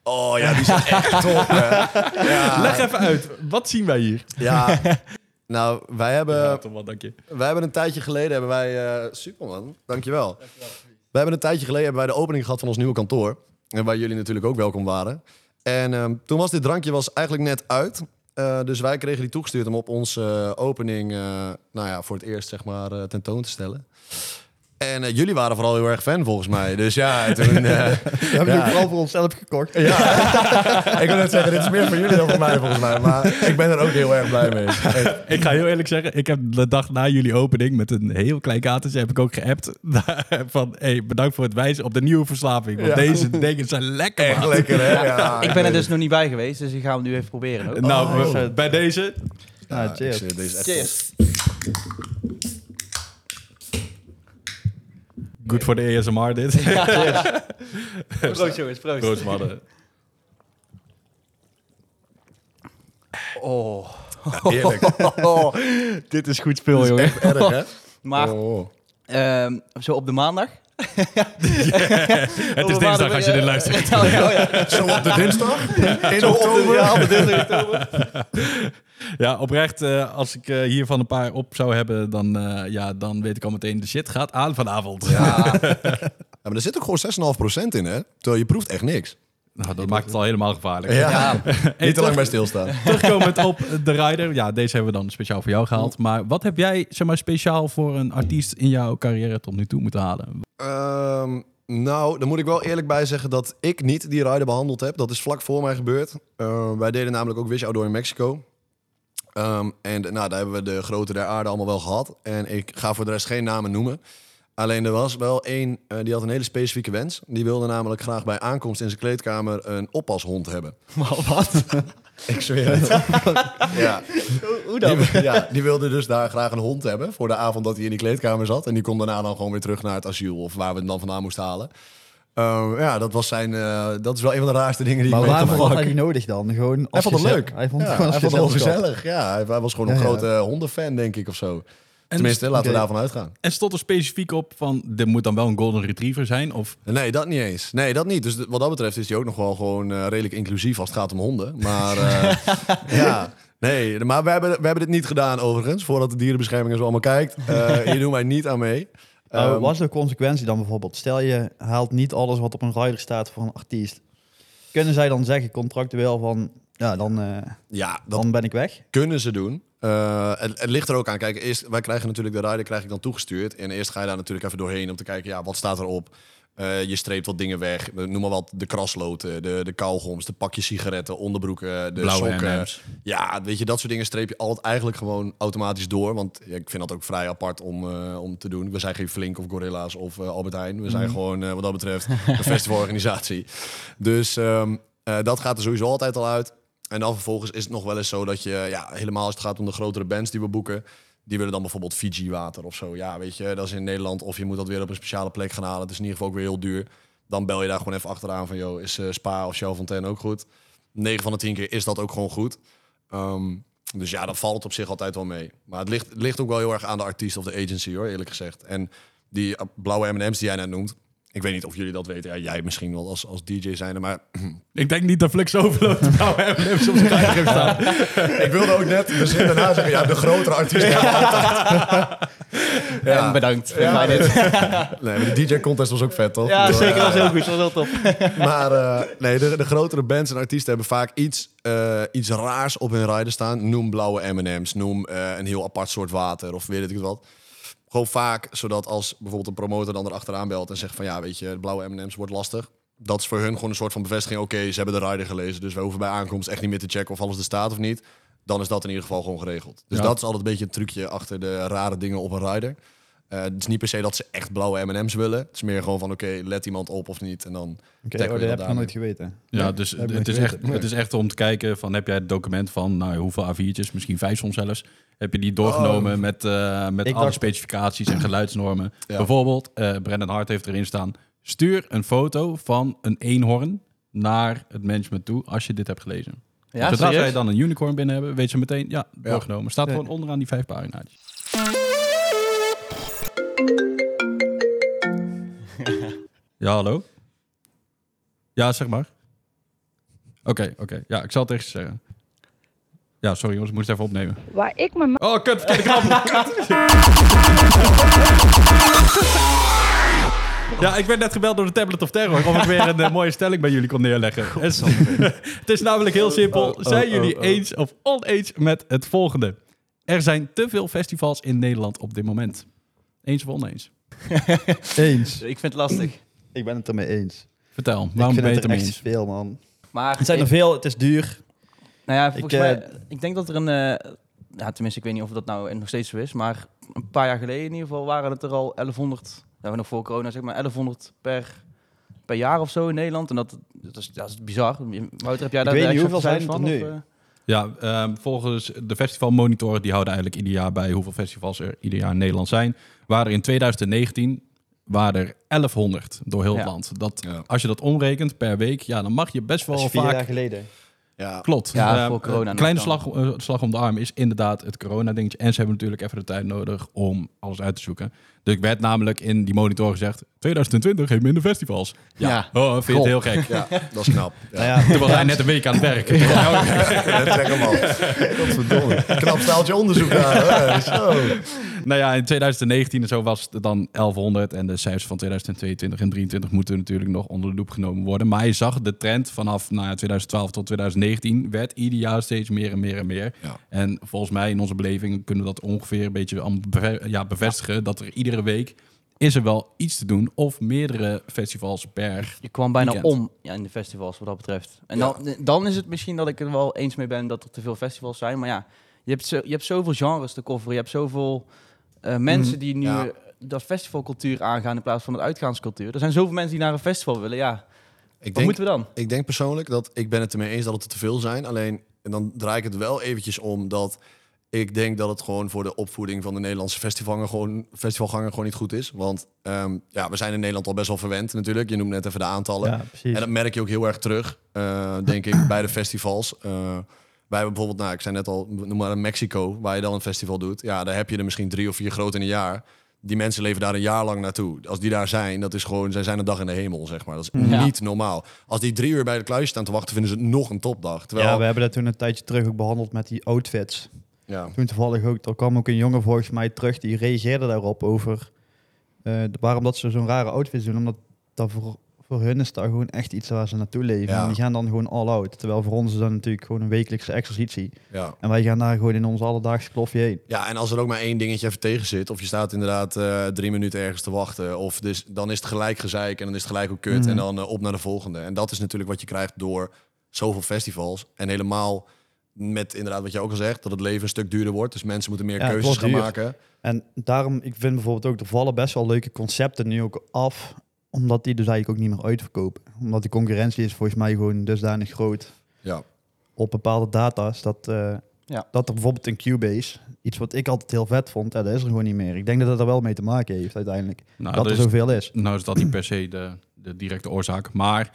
Oh ja, [laughs] die is echt top. [laughs] Ja. Leg even uit. Wat zien wij hier? ja. Nou, wij hebben... Ja, toch wel, dank je. Wij hebben een tijdje geleden hebben wij. eh super man, dankjewel. We hebben een tijdje geleden hebben wij de opening gehad van ons nieuwe kantoor. En waar jullie natuurlijk ook welkom waren. En ehm, toen was dit drankje was eigenlijk net uit. Eh, dus wij kregen die toegestuurd om op onze eh, opening, eh, nou ja, voor het eerst zeg maar, tentoon te stellen. En eh, jullie waren vooral heel erg fan volgens mij. Dus ja, [laughs] toen... eh, We hebben Ja. ook vooral voor onszelf gekocht. ja, [laughs] ik wil net zeggen, dit is meer voor jullie dan voor mij volgens mij. Maar ik ben er ook heel erg blij mee. [laughs] Ik ga heel eerlijk zeggen, ik heb de dag na jullie opening met een heel klein katertje heb ik ook geappt van hey, bedankt voor het wijzen op de nieuwe verslaving. Want Ja. deze dingen zijn lekker. Echt man. lekker, hè? Ja, ik ben er dus nog niet bij geweest, dus ik ga hem nu even proberen. Ook. Nou, Oh. bij deze. Cheers. ik- Deze Cheers. Goed voor de ASMR dit. Ja, [laughs] proost jongens, proost. Proost, mannen. Oh. top. Eerlijk. oh, [laughs] dit is goed spul, jongen. Echt erg, hè? Maar ehm, zo op de maandag. [laughs] Het is dinsdag als je dit luistert. Oh, ja, oh, ja. [laughs] Zo op de dinsdag? In oktober? ja, op de dinsdag in oktober. [laughs] Ja, oprecht, eh, als ik eh, hiervan een paar op zou hebben, dan, eh, ja, dan weet ik al meteen, de shit gaat aan vanavond. Ja, maar er zit ook gewoon 6,5% in, hè? Terwijl je proeft echt niks. Nou, dat maakt het al helemaal gevaarlijk. Ja. [laughs] Ja. Niet te lang bij stilstaan. Terugkomend op de rider. Ja, deze hebben we dan speciaal voor jou gehaald. Maar wat heb jij zeg maar, speciaal voor een artiest in jouw carrière tot nu toe moeten halen? Ehm, nou, dan moet ik wel eerlijk bij zeggen dat ik niet die rider behandeld heb. Dat is vlak voor mij gebeurd. Eh, wij deden namelijk ook Wish Outdoor in Mexico. Ehm, en nou, daar hebben we de grote der aarde allemaal wel gehad. En ik ga voor de rest geen namen noemen. Alleen er was wel één, eh, die had een hele specifieke wens. Die wilde namelijk graag bij aankomst in zijn kleedkamer een oppashond hebben. [laughs] Wat? [laughs] Ik zweer het. [laughs] ja. Hoe dan? Die, ja, die wilde dus daar graag een hond hebben voor de avond dat hij in die kleedkamer zat. En die kon daarna dan gewoon weer terug naar het asiel of waar we hem dan vandaan moesten halen. Ehm, ja, dat, was zijn, eh, dat is wel een van de raarste dingen die Maar ik mee waarom had hij die nodig dan? Gewoon Hij als vond het gezellig- leuk. Hij vond het Ja, gewoon als hij vond het wel gezellig. Ja, hij, hij was gewoon een Ja, ja. grote hondenfan, denk ik, of zo. Tenminste, En, laten we daarvan uitgaan. en stond er specifiek op van, dit moet dan wel een golden retriever zijn? Of Nee, dat niet eens. Nee, dat niet. Dus wat dat betreft is hij ook nog wel gewoon eh, redelijk inclusief als het gaat om honden. Maar eh, [laughs] ja, nee. Maar we hebben, we hebben dit niet gedaan overigens, voordat de dierenbescherming zo allemaal kijkt. Eh, [laughs] hier doen wij niet aan mee. Nou, Ehm, wat is de consequentie dan bijvoorbeeld? Stel je haalt niet alles wat op een rider staat voor een artiest. Kunnen zij dan zeggen contractueel van, ja, dan, eh, ja, dan ben ik weg? kunnen ze doen. Eh, het, het ligt er ook aan. Kijk, eerst, wij krijgen natuurlijk de rider krijg ik dan toegestuurd. En eerst ga je daar natuurlijk even doorheen om te kijken, ja, wat staat erop? Eh je streept wat dingen weg. Noem maar wat, de krasloten, de, de kauwgoms, de pakjes sigaretten, onderbroeken, de blauwe sokken. Ja, weet je, dat soort dingen streep je altijd eigenlijk gewoon automatisch door. Want ja, ik vind dat ook vrij apart om, eh, om te doen. We zijn geen Flink of Gorilla's of Albert Heijn. We zijn gewoon, eh, wat dat betreft, [laughs] een festivalorganisatie. Dus ehm, eh, dat gaat er sowieso altijd al uit. En dan vervolgens is het nog wel eens zo dat je, ja, helemaal als het gaat om de grotere bands die we boeken, die willen dan bijvoorbeeld Fiji water of zo. Ja, weet je, dat is in Nederland. Of je moet dat weer op een speciale plek gaan halen. Het is in ieder geval ook weer heel duur. Dan bel je daar gewoon even achteraan van, joh, is eh, Spa of Shell Fontaine ook goed? 9 van de 10 keer is dat ook gewoon goed. Ehm, dus ja, dat valt op zich altijd wel mee. Maar het ligt, het ligt ook wel heel erg aan de artiest of de agency, hoor, eerlijk gezegd. En die eh, blauwe M&M's die jij net noemt, ik weet niet of jullie dat weten. Ja, jij misschien wel als, als DJ zijnde, maar [clears throat] ik denk niet dat Flux Overload blauwe M&M's op zijn heeft staan. [laughs] ik wilde ook net de zin daarna zeggen, ja, de grotere artiest. Ja. En bedankt Ja. dit. [laughs] Nee, maar de DJ-contest was ook vet, toch? Ja, zeker. Dat was heel goed. Dat was heel tof. [laughs] Maar eh, nee, de, de grotere bands en artiesten hebben vaak iets, eh, iets raars op hun rider staan. Noem blauwe M&M's, noem eh, een heel apart soort water of weet ik het wat. Gewoon vaak, zodat als bijvoorbeeld een promotor dan erachteraan belt en zegt van ja, weet je, de blauwe M&M's wordt lastig. Dat is voor hun gewoon een soort van bevestiging. Oké, ze hebben de rider gelezen, dus we hoeven bij aankomst echt niet meer te checken of alles er staat of niet. Dan is dat in ieder geval gewoon geregeld. Dus Ja. dat is altijd een beetje een trucje achter de rare dingen op een rider. Eh, het is niet per se dat ze echt blauwe M&M's willen. Het is meer gewoon van oké, let iemand op of niet. En dan Oké, tackle oh, dat heb ik nooit geweten. Ja, Nee, dus het is, echt, het is echt om te kijken van, heb jij het document van, nou, hoeveel A4'tjes, misschien vijf soms zelfs, heb je die doorgenomen met, eh, met Ik alle dacht- specificaties en geluidsnormen. Ja. Bijvoorbeeld, eh Brendan Hart heeft erin staan, stuur een foto van een eenhoorn naar het management toe als je dit hebt gelezen. Ja, Zodra zij dan een unicorn binnen hebben, weet ze meteen, ja, doorgenomen. Staat gewoon onderaan die vijf pagina's. Ja, hallo? Ja, zeg maar. Oké, oké. Ja, ik zal het tegen ze zeggen. Ja, sorry jongens, ik moest even opnemen. Waar ik mijn ma- Oh, kut, verkeerde knop. [laughs] Kut. Ja, ik werd net gebeld door de Tablet of Terror of ik weer een eh, mooie stelling bij jullie kon neerleggen. [laughs] Het is, [laughs] het is namelijk heel simpel. Zijn jullie eens of oneens met het volgende? Er zijn te veel festivals in Nederland op dit moment. Eens of oneens? Eens. Ik vind het lastig. Ik ben het ermee eens. Vertel, waarom ik ben je het er ermee echt eens? veel, man. Maar Het zijn er ik- veel, het is duur. Nou ja, volgens Ik, mij, eh, ik denk dat er een, eh, ja, tenminste, ik weet niet of dat nou nog steeds zo is, maar een paar jaar geleden in ieder geval waren het er al 1100, nou, nog voor corona zeg maar, 1100 per, per jaar of zo in Nederland. En dat, dat, is, dat is bizar. Wouter, heb jij daar weet de niet hoeveel zijn cijfers het er van, nu. of, eh? Ja, ehm, volgens de festivalmonitoren, die houden eigenlijk ieder jaar bij hoeveel festivals er ieder jaar in Nederland zijn. Waren er in 2019 waren er 1100 door heel het Ja. land. Dat, Ja. Als je dat omrekent per week, ja, dan mag je best Dat wel is vier vaak jaar geleden. Ja, Klopt. Ja, Eh, voor corona Een nog kleine dan. slag, eh, slag om de arm is inderdaad het corona-dingetje. En ze hebben natuurlijk even de tijd nodig om alles uit te zoeken. Dus ik werd namelijk in die monitor gezegd... 2020 heeft minder festivals. Ja, Ja. Oh, vind je het heel gek. ja, dat is knap. Ja. [laughs] Nou ja, Toen was hij net een week aan het werk. Check hem al. Godverdomme. Knap staaltje onderzoek daar. [laughs] Zo. nou ja, in 2019 en zo was het dan 1100. En de cijfers van 2022 en 2023 moeten natuurlijk nog onder de loep genomen worden. Maar je zag de trend vanaf nou ja, 2012 tot 2019 werd ieder jaar steeds meer en meer en meer. En volgens mij in onze beleving kunnen we dat ongeveer een beetje ja, bevestigen. Dat er iedere week is er wel iets te doen. Of meerdere festivals per... Je kwam bijna Weekend. om ja, in de festivals wat dat betreft. En Ja. dan, dan is het misschien dat ik er wel eens mee ben dat er te veel festivals zijn. Maar ja, je hebt, zo, je hebt zoveel genres te coveren. Je hebt zoveel eh, mensen die nu Ja. dat festivalcultuur aangaan in plaats van het uitgaanscultuur. Er zijn zoveel mensen die naar een festival willen. Ja, Ik wat denk, moeten we dan? ik denk persoonlijk dat ik ben het ermee eens dat het er te veel zijn. Alleen, en dan draai ik het wel eventjes om dat ik denk dat het gewoon voor de opvoeding van de Nederlandse festivalganger gewoon, festivalganger gewoon niet goed is. Want ehm, ja, we zijn in Nederland al best wel verwend natuurlijk. Je noemt net even de aantallen. ja. En dat merk je ook heel erg terug, eh, denk ik, bij de festivals. Eh, wij hebben bijvoorbeeld, nou, ik zei net al, noem maar een Mexico, waar je dan een festival doet. Ja, daar heb je er misschien drie of vier groot in een jaar. Die mensen leven daar een jaar lang naartoe. Als die daar zijn, dat is gewoon, zij zijn een dag in de hemel, zeg maar. Dat is Ja. niet normaal. Als die drie uur bij de kluisje staan te wachten, vinden ze het nog een topdag. Terwijl, Ja, we hebben dat toen een tijdje terug ook behandeld met die outfits. Ja, Toen toevallig ook, er kwam ook een jongen volgens mij terug die reageerde daarop over eh, waarom dat ze zo'n rare outfits doen. Omdat dat voor, voor hun is dat gewoon echt iets waar ze naartoe leven. Ja. En die gaan dan gewoon all out. Terwijl voor ons is dat natuurlijk gewoon een wekelijkse exercitie. ja. En wij gaan daar gewoon in ons alledaagse klofje heen. Ja, en als er ook maar één dingetje even tegen zit, of je staat inderdaad eh, drie minuten ergens te wachten, of dus, dan is het gelijk gezeik en dan is het gelijk ook kut Mhm. en dan eh, op naar de volgende. En dat is natuurlijk wat je krijgt door zoveel festivals en helemaal met inderdaad wat je ook al zegt, dat het leven een stuk duurder wordt. Dus mensen moeten meer Ja, keuzes gaan duur. maken. En daarom, ik vind bijvoorbeeld ook, er vallen best wel leuke concepten nu ook af. Omdat die dus eigenlijk ook niet meer uitverkopen. Omdat de concurrentie is volgens mij gewoon dusdanig groot Ja, op bepaalde data's. Dat, eh, Ja. dat er bijvoorbeeld een Cubase, iets wat ik altijd heel vet vond, ja, dat is er gewoon niet meer. Ik denk dat het er wel mee te maken heeft uiteindelijk. Nou, dat dat er is, zoveel is. nou is dat niet per se de, de directe oorzaak. Maar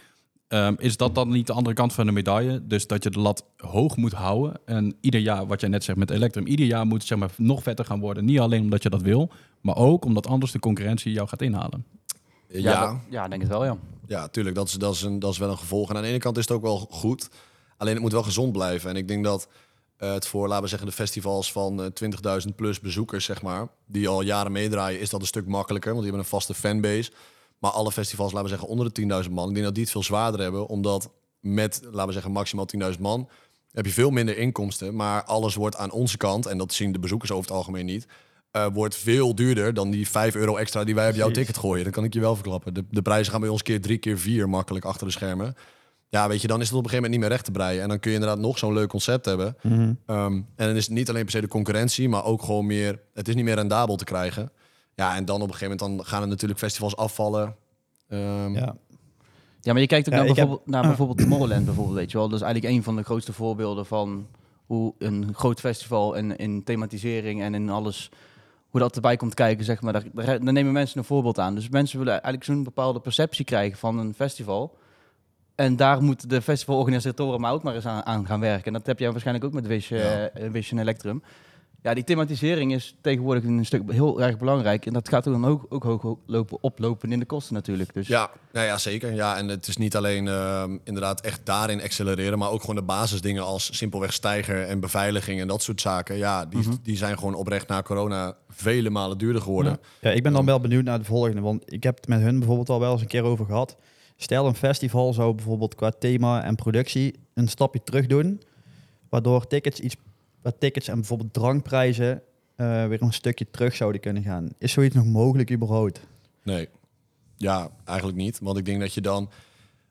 ehm, is dat dan niet de andere kant van de medaille? Dus dat je de lat hoog moet houden. En ieder jaar, wat jij net zegt met Electrum, ieder jaar moet het zeg maar, nog vetter gaan worden. Niet alleen omdat je dat wil, maar ook omdat anders de concurrentie jou gaat inhalen. ja, ja, dat- ja, ik denk het wel, ja. ja tuurlijk, dat is, dat, is een, dat is wel een gevolg. En aan de ene kant is het ook wel goed, alleen het moet wel gezond blijven. En ik denk dat eh, het voor, laten we zeggen, de festivals van eh, 20.000 plus bezoekers, zeg maar, die al jaren meedraaien, is dat een stuk makkelijker, want die hebben een vaste fanbase. Maar alle festivals, laten we zeggen, onder de 10.000 man, ik denk dat die het veel zwaarder hebben, omdat met, laten we zeggen, maximaal 10.000 man, heb je veel minder inkomsten, maar alles wordt aan onze kant, en dat zien de bezoekers over het algemeen niet, eh, wordt veel duurder dan die 5 euro extra die wij op jouw ticket gooien. Dat kan ik je wel verklappen. De, de prijzen gaan bij ons keer drie, keer vier makkelijk achter de schermen. Ja, weet je, dan is het op een gegeven moment niet meer recht te breien. En dan kun je inderdaad nog zo'n leuk concept hebben. Mhm. Ehm, en dan is het niet alleen per se de concurrentie, maar ook gewoon meer... Het is niet meer rendabel te krijgen. Ja, en dan op een gegeven moment dan gaan er natuurlijk festivals afvallen. Ehm, Ja. Ja, maar je kijkt ook Ja, naar, heb- bijvoorbeeld, naar [clears throat] bijvoorbeeld Tomorrowland bijvoorbeeld, weet je wel. Dat is eigenlijk een van de grootste voorbeelden van hoe een groot festival en in thematisering en in alles, hoe dat erbij komt kijken, zeg maar. Daar, daar, nemen mensen een voorbeeld aan. Dus mensen willen eigenlijk zo'n bepaalde perceptie krijgen van een festival. En daar moeten de festivalorganisatoren maar ook maar eens aan, aan gaan werken. En dat heb jij waarschijnlijk ook met Wish, Ja. eh, Wish en Electrum. Ja, die thematisering is tegenwoordig een stuk heel erg belangrijk. En dat gaat dan ook, ook hoog lopen, oplopen in de kosten natuurlijk. Dus Ja, nou ja, zeker. Ja, en het is niet alleen ehm, inderdaad echt daarin accelereren, maar ook gewoon de basisdingen als simpelweg stijger en beveiliging en dat soort zaken. Ja, die, Mhm. die zijn gewoon oprecht na corona vele malen duurder geworden. Ja, ik ben dan wel benieuwd naar de volgende. Want ik heb het met hun bijvoorbeeld al wel eens een keer over gehad. Stel, een festival zou bijvoorbeeld qua thema en productie een stapje terug doen. Waardoor tickets, iets, waar tickets en bijvoorbeeld drankprijzen eh, weer een stukje terug zouden kunnen gaan. Is zoiets nog mogelijk überhaupt? Nee. Ja, eigenlijk niet. Want ik denk dat je dan...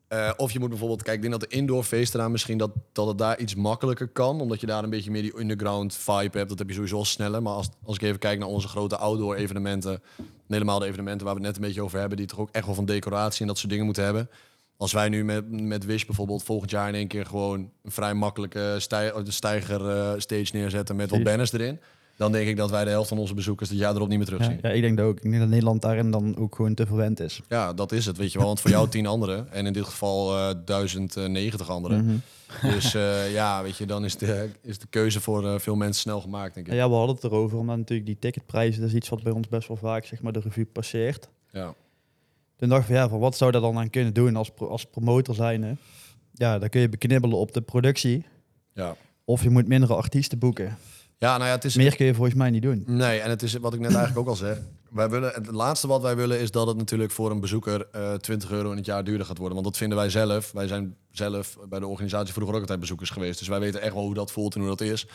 eh, of je moet bijvoorbeeld... Kijk, ik denk dat de indoor feesten misschien... Dat, dat het daar iets makkelijker kan. Omdat je daar een beetje meer die underground vibe hebt. Dat heb je sowieso sneller. Maar als, als ik even kijk naar onze grote outdoor evenementen... en Helemaal de evenementen waar we het net een beetje over hebben... die toch ook echt wel van decoratie en dat soort dingen moeten hebben. Als wij nu met, met Wish bijvoorbeeld volgend jaar in één keer... gewoon een vrij makkelijke stij, de stijger eh, stage neerzetten... met wat banners erin... dan denk ik dat wij de helft van onze bezoekers... het jaar erop niet meer terugzien. ja, ik denk dat ook. Ik denk dat Nederland daarin dan ook gewoon te verwend is. Ja, dat is het, weet je wel. Want voor jou tien anderen en in dit geval eh 1090 anderen. Mhm. Dus eh, ja, weet je, dan is de, is de keuze voor eh, veel mensen snel gemaakt, denk ik. Ja, we hadden het erover, omdat natuurlijk die ticketprijzen, dat is iets wat bij ons best wel vaak zeg maar, de revue passeert. Ja. Toen dacht ik van ja, van wat zou daar dan aan kunnen doen als, pro- als promotor zijn? Ja, dan kun je beknibbelen op de productie. Ja. Of je moet mindere artiesten boeken. ja, nou ja, het is... Meer kun je volgens mij niet doen. Nee, en het is wat ik net eigenlijk ook al zeg. Wij willen, het laatste wat wij willen is dat het natuurlijk voor een bezoeker eh 20 euro in het jaar duurder gaat worden. Want dat vinden wij zelf. Wij zijn zelf bij de organisatie vroeger ook altijd bezoekers geweest. Dus wij weten echt wel hoe dat voelt en hoe dat is.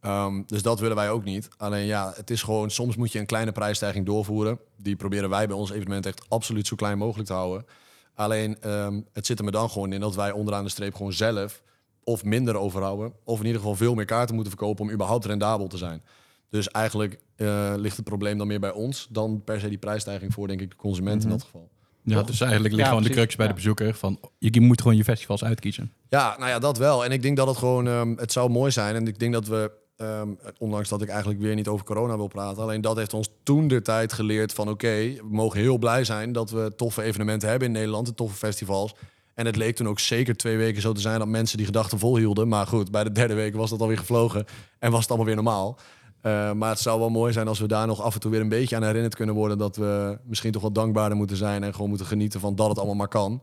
Ehm, dus dat willen wij ook niet. Alleen ja, het is gewoon, soms moet je een kleine prijsstijging doorvoeren. Die proberen wij bij ons evenement echt absoluut zo klein mogelijk te houden. Alleen ehm, het zit er me dan gewoon in dat wij onderaan de streep gewoon zelf of minder overhouden. Of in ieder geval veel meer kaarten moeten verkopen om überhaupt rendabel te zijn. Dus eigenlijk eh, ligt het probleem dan meer bij ons dan per se die prijsstijging voor, denk ik, de consument in Mhm. dat geval. Ja, dus eigenlijk ligt Ja, gewoon de crux bij de bezoeker. Van, je moet gewoon je festivals uitkiezen. Ja, nou ja, dat wel. En ik denk dat het gewoon, ehm, het zou mooi zijn. En ik denk dat we, ehm, ondanks dat ik eigenlijk weer niet over corona wil praten, alleen dat heeft ons toen de tijd geleerd van oké, we mogen heel blij zijn dat we toffe evenementen hebben in Nederland, toffe festivals. En het leek toen ook zeker twee weken zo te zijn dat mensen die gedachten volhielden. Maar goed, bij de derde week was dat alweer gevlogen en was het allemaal weer normaal. Eh, maar het zou wel mooi zijn als we daar nog af en toe weer een beetje aan herinnerd kunnen worden. Dat we misschien toch wat dankbaarder moeten zijn en gewoon moeten genieten van dat het allemaal maar kan.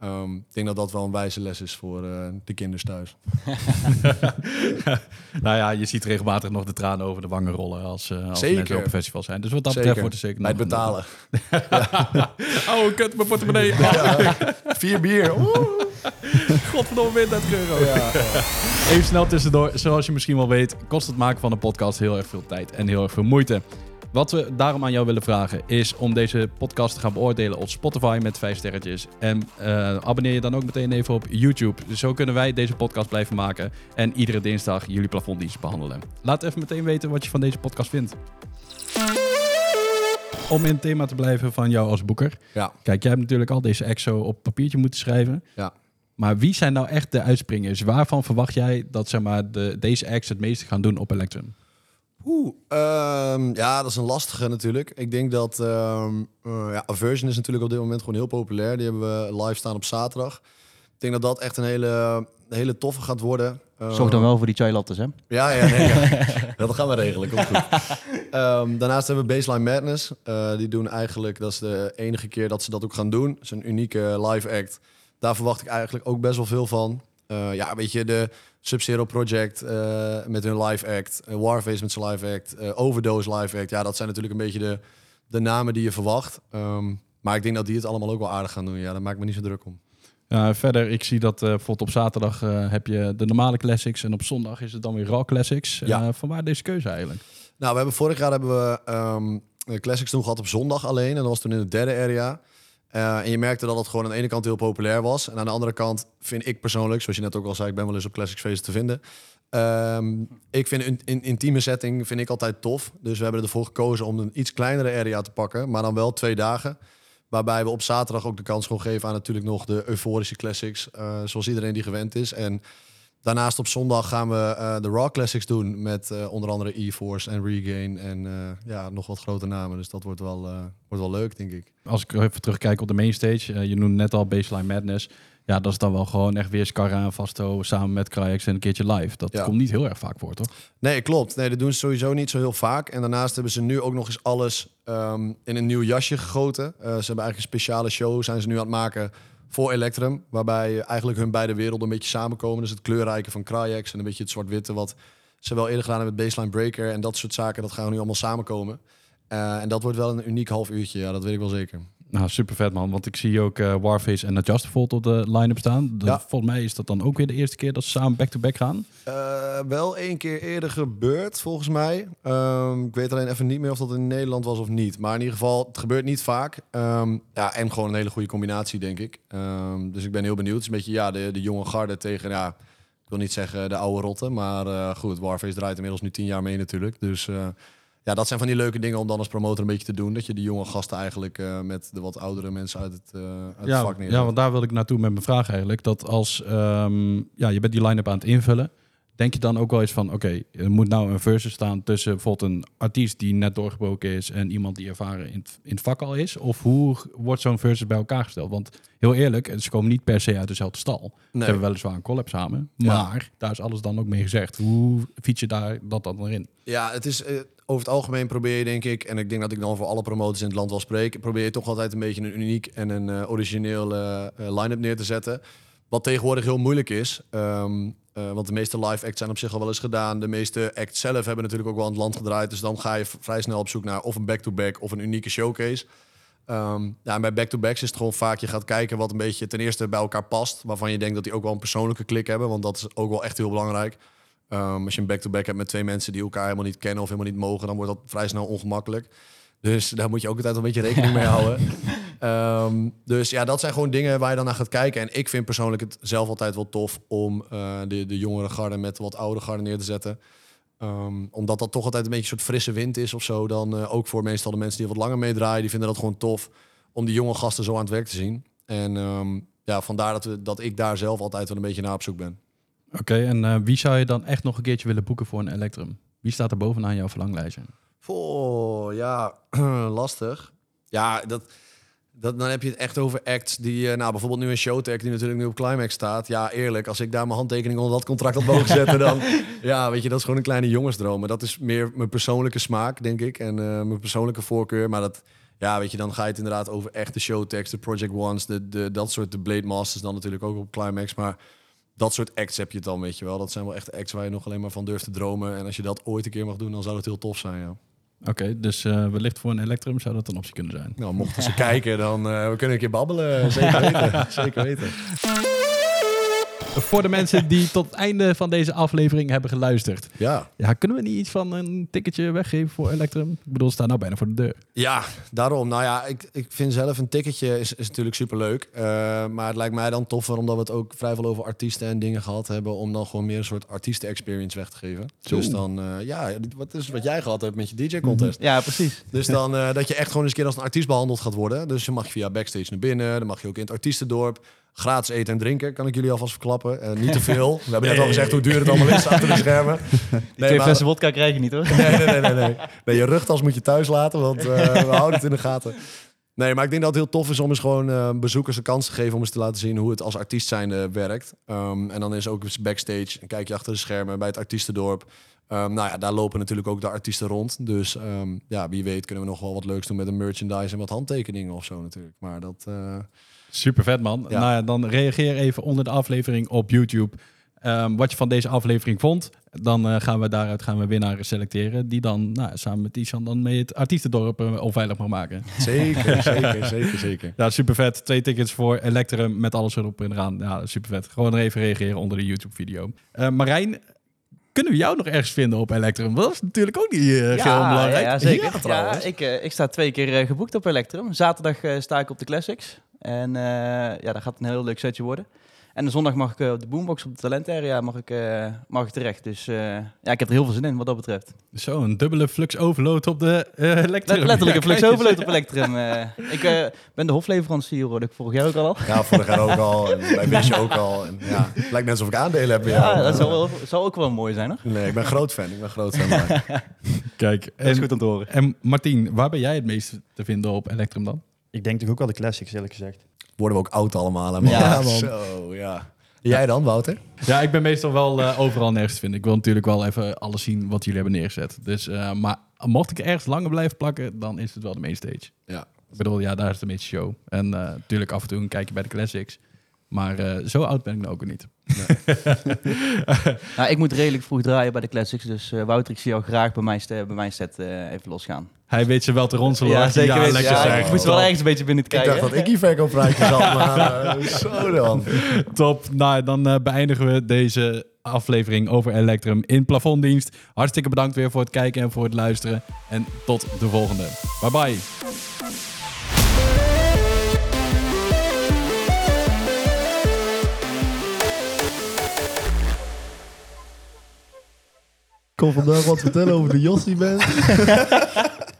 Ehm, ik denk dat dat wel een wijze les is voor eh, de kinders thuis. [laughs] nou ja, je ziet regelmatig nog de tranen over de wangen rollen als, eh als Zeker. mensen op een festival zijn. Dus wat dat betreft wordt het zeker Bij het betalen. [laughs] oh, kut, mijn portemonnee. [laughs] Vier bier. Oeh. Godverdomme, weer 30 euro. Even snel tussendoor. Zoals je misschien wel weet, kost het maken van een podcast heel erg veel tijd en heel erg veel moeite. Wat we daarom aan jou willen vragen is om deze podcast te gaan beoordelen op Spotify met vijf sterretjes. En eh, abonneer je dan ook meteen even op YouTube. Dus zo kunnen wij deze podcast blijven maken en iedere dinsdag jullie plafonddienst behandelen. Laat even meteen weten wat je van deze podcast vindt. Om in het thema te blijven van jou als boeker. Ja. Kijk, jij hebt natuurlijk al deze exo op papiertje moeten schrijven. Ja. Maar wie zijn nou echt de uitspringers? Waarvan verwacht jij dat zeg maar, de, deze acts het meeste gaan doen op Electrum? Oeh, ehm, ja, dat is een lastige natuurlijk. Ik denk dat ehm eh, ja, Aversion is natuurlijk op dit moment gewoon heel populair. Die hebben we live staan op zaterdag. Ik denk dat dat echt een hele, hele toffe gaat worden. Zorg dan wel voor die chai lattes, hè? Ja, ja, nee, ja. [laughs] dat gaan we regelen. Komt goed. Ehm, daarnaast hebben we Baseline Madness. Eh, die doen eigenlijk, dat is de enige keer dat ze dat ook gaan doen. Het is een unieke live act. Daar verwacht ik eigenlijk ook best wel veel van. Eh, ja, weet je, de Sub-Zero Project eh, met hun live act. eh, Warface met zijn live act. eh, Overdose live act. Ja, dat zijn natuurlijk een beetje de, de namen die je verwacht. Ehm, maar ik denk dat die het allemaal ook wel aardig gaan doen. Ja, daar maak ik me niet zo druk om. Ja, verder, ik zie dat bijvoorbeeld op zaterdag heb je de normale classics en op zondag is het dan weer raw classics. Ja. Eh, van waar deze keuze eigenlijk? Nou, we hebben vorig jaar hebben we de Classics toen gehad op zondag alleen. En dat was toen in de derde area. Eh, en je merkte dat het gewoon aan de ene kant heel populair was. En aan de andere kant vind ik persoonlijk, zoals je net ook al zei, ik ben wel eens op Classics feesten te vinden. Ehm, ik vind een in, intieme setting vind ik altijd tof. Dus we hebben ervoor gekozen om een iets kleinere area te pakken. Maar dan wel twee dagen. Waarbij we op zaterdag ook de kans gewoon geven aan natuurlijk nog de euforische classics. eh, zoals iedereen die gewend is. En daarnaast op zondag gaan we eh, de Raw Classics doen. Met eh, onder andere E-Force en Regain. En eh, ja, nog wat grote namen. Dus dat wordt wel, wordt wel leuk, denk ik. Als ik even terugkijk op de mainstage, je noemde net al Baseline Madness. Ja, dat is dan wel gewoon echt weer Scarra en Vasto samen met Krajax en een keertje live. Dat Ja. komt niet heel erg vaak voor, toch? Nee, klopt. Nee, dat doen ze sowieso niet zo heel vaak. En daarnaast hebben ze nu ook nog eens alles ehm, in een nieuw jasje gegoten. Ze hebben eigenlijk een speciale show, zijn ze nu aan het maken voor Electrum. Waarbij eigenlijk hun beide werelden een beetje samenkomen. Dus het kleurrijke van Cryx en een beetje het zwart-witte... wat ze wel eerder gedaan hebben met Baseline Breaker. En dat soort zaken, dat gaan nu allemaal samenkomen. Eh, en dat wordt wel een uniek half uurtje, ja, dat weet ik wel zeker. Nou, super vet man. Want ik zie ook eh, Warface en Adjust bijvoorbeeld op de line-up staan. Ja. Volgens mij is dat dan ook weer de eerste keer dat ze samen back-to-back gaan. Eh, wel één keer eerder gebeurd, volgens mij. Ehm, ik weet alleen even niet meer of dat in Nederland was of niet. Maar in ieder geval, het gebeurt niet vaak. Ehm, ja, en gewoon een hele goede combinatie, denk ik. Ehm, dus ik ben heel benieuwd. Het is een beetje ja, de, de jonge garde tegen, ja, ik wil niet zeggen de oude rotten. Maar eh, goed, Warface draait inmiddels nu tien jaar mee natuurlijk. Dus ja, dat zijn van die leuke dingen om dan als promotor een beetje te doen. Dat je de jonge gasten eigenlijk eh, met de wat oudere mensen uit het, eh uit het vak neerzet. ja, want daar wil ik naartoe met mijn vraag eigenlijk. Dat als ehm, ja, je bent die line-up aan het invullen, denk je dan ook wel eens van, oké, er moet nou een versus staan tussen bijvoorbeeld een artiest die net doorgebroken is en iemand die ervaren in het, in het vak al is? Of hoe wordt zo'n versus bij elkaar gesteld? Want heel eerlijk, ze komen niet per se uit dezelfde stal. Ze hebben weliswaar een collab samen, Ja. maar daar is alles dan ook mee gezegd. Hoe fiets je daar dat dan erin? Ja, het is eh, over het algemeen probeer je denk ik, en ik denk dat ik dan voor alle promotors in het land wel spreek, probeer je toch altijd een beetje een uniek en een eh, origineel eh, eh, line-up neer te zetten. Wat tegenwoordig heel moeilijk is, ehm, eh, want de meeste live acts zijn op zich al wel eens gedaan. De meeste acts zelf hebben natuurlijk ook wel aan het land gedraaid, dus dan ga je vrij snel op zoek naar of een back-to-back of een unieke showcase. Ehm, ja, bij back-to-backs is het gewoon vaak, je gaat kijken wat een beetje ten eerste bij elkaar past, waarvan je denkt dat die ook wel een persoonlijke klik hebben, want dat is ook wel echt heel belangrijk. Ehm, als je een back-to-back hebt met twee mensen die elkaar helemaal niet kennen of helemaal niet mogen, dan wordt dat vrij snel ongemakkelijk. Dus daar moet je ook altijd een beetje rekening mee houden. [laughs] Ehm, dus ja, dat zijn gewoon dingen waar je dan naar gaat kijken. En ik vind persoonlijk het zelf altijd wel tof om eh, de, de jongere garde met wat oudere garde neer te zetten. Ehm, omdat dat toch altijd een beetje een soort frisse wind is of zo. Dan eh, ook voor meestal de mensen die wat langer meedraaien, die vinden dat gewoon tof om die jonge gasten zo aan het werk te zien. En ja, vandaar dat, we, dat ik daar zelf altijd wel een beetje naar op zoek ben. Oké, en eh, wie zou je dan echt nog een keertje willen boeken voor een Electrum? Wie staat er bovenaan jouw verlanglijstje? Oh, ja, [clears throat] lastig. Ja, dat, dat, dan heb je het echt over acts die... eh, nou, bijvoorbeeld nu een showtech die natuurlijk nu op Climax staat. Ja, eerlijk, als ik daar mijn handtekening onder dat contract had mogen zetten... dan, [laughs] ja, weet je, dat is gewoon een kleine jongensdroom. Maar dat is meer mijn persoonlijke smaak, denk ik. En eh, mijn persoonlijke voorkeur. Maar dat, ja, weet je, dan ga je het inderdaad over echte showtechs. De Project Ones, de, de, dat soort, de Blade Masters dan natuurlijk ook op Climax. Maar dat soort acts heb je het dan, weet je wel. Dat zijn wel echt acts waar je nog alleen maar van durft te dromen. En als je dat ooit een keer mag doen, dan zou dat heel tof zijn, ja. Oké, dus eh, wellicht voor een Electrum zou dat een optie kunnen zijn. Nou, mochten ze [laughs] kijken, dan eh, we kunnen een keer babbelen. Zeker [laughs] weten. Zeker weten. Voor de mensen die [laughs] tot het einde van deze aflevering hebben geluisterd. Ja. Ja, kunnen we niet iets van een ticketje weggeven voor Electrum? Ik bedoel, staan nou bijna voor de deur. ja, daarom. Nou ja, ik, ik vind zelf een ticketje is, is natuurlijk superleuk. Uh, maar het lijkt mij dan toffer, omdat we het ook vrij veel over artiesten en dingen gehad hebben, om dan gewoon meer een soort artiesten-experience weg te geven. Zo. Dus dan, eh, ja, wat is wat jij gehad hebt met je DJ-contest. Ja, precies. Dus dan eh, dat je echt gewoon eens een keer als een artiest behandeld gaat worden. Dus dan mag je via backstage naar binnen. Dan mag je ook in het artiestendorp. Gratis eten en drinken, kan ik jullie alvast verklappen. Eh, niet te [laughs] veel. We hebben net al gezegd hoe duur het allemaal is achter de schermen. [laughs] Nee, twee maar- flessen wodka krijg je niet hoor. Nee, nee, nee, nee, nee. nee je rugtas moet je thuis laten, want eh, we [laughs] houden het in de gaten. Nee, maar ik denk dat het heel tof is om eens gewoon eh, bezoekers de kans te geven om eens te laten zien hoe het als artiest zijnde werkt. Ehm, en dan is ook eens backstage, een kijkje achter de schermen bij het artiestendorp. Ehm, nou ja, daar lopen natuurlijk ook de artiesten rond. Dus ehm, ja, wie weet kunnen we nog wel wat leuks doen met een merchandise en wat handtekeningen of zo natuurlijk. Maar dat... Super vet, man. Ja. Nou ja, dan reageer even onder de aflevering op YouTube. ehm, wat je van deze aflevering vond. Dan eh, gaan we daaruit gaan we winnaars selecteren. Die dan nou, samen met Ishan dan mee het artiestendorp eh, onveilig mag maken. zeker, [laughs] zeker, zeker, zeker. Ja, super vet. Twee tickets voor Electrum met alles erop en eraan. Ja, super vet. Gewoon even reageren onder de YouTube-video. Eh, Marijn, kunnen we jou nog ergens vinden op Electrum? Dat is natuurlijk ook niet eh heel belangrijk. Ja, zeker. Ja, ik, eh, ik sta twee keer eh, geboekt op Electrum. Zaterdag sta ik op de Classics. En ja, dat gaat een heel leuk setje worden. En de zondag mag ik eh, op de Boombox op de Talent Area mag ik, eh, mag ik terecht. Dus eh, ja, ik heb er heel veel zin in wat dat betreft. Zo, een dubbele flux overload op de eh Electrum. Let, letterlijk een flux overload op Electrum. eh. ik eh, ben de hofleverancier, hoorde ik vorig jaar ook al. Ja, vorig jaar ook al. En bij Wish [laughs] ook al. En, ja, het lijkt net alsof ik aandelen heb bij Ja, dat zou, wel, zou ook wel mooi zijn, hoor. Nee, ik ben groot fan. Ik ben groot fan. maar- [laughs] Kijk, Dat is en, goed om te horen. en Martien, waar ben jij het meest te vinden op Electrum dan? Ik denk toch ook wel de classics, eerlijk gezegd. Worden we ook oud allemaal, hè, man. Ja, man. Zo, ja. Jij dan, Wouter? Ja, ik ben meestal wel eh, overal nergens te vinden. Ik wil natuurlijk wel even alles zien wat jullie hebben neergezet. Dus, eh, maar mocht ik ergens langer blijven plakken, dan is het wel de mainstage. Ja. Ik bedoel, ja, daar is de meeste show. En eh, natuurlijk af en toe een kijkje bij de classics. Maar eh, zo oud ben ik nou ook niet. [laughs] Nou, ik moet redelijk vroeg draaien bij de Classics. Dus eh, Wouter, ik zie jou graag bij mijn, st- bij mijn set eh, even losgaan. Hij weet ze wel te ronselen. Ja, zeker Ja, weten. lekker Ja, zeg. ik moest wel ergens een beetje binnen te Ik kijken. dacht dat ik hier verkoopprijsje zat, maar eh, zo dan. Top. Nou, dan eh, beëindigen we deze aflevering over Electrum in plafonddienst. Hartstikke bedankt weer voor het kijken en voor het luisteren. En tot de volgende. Bye bye. Ik kon vandaag wat vertellen over de Jossie band. [laughs]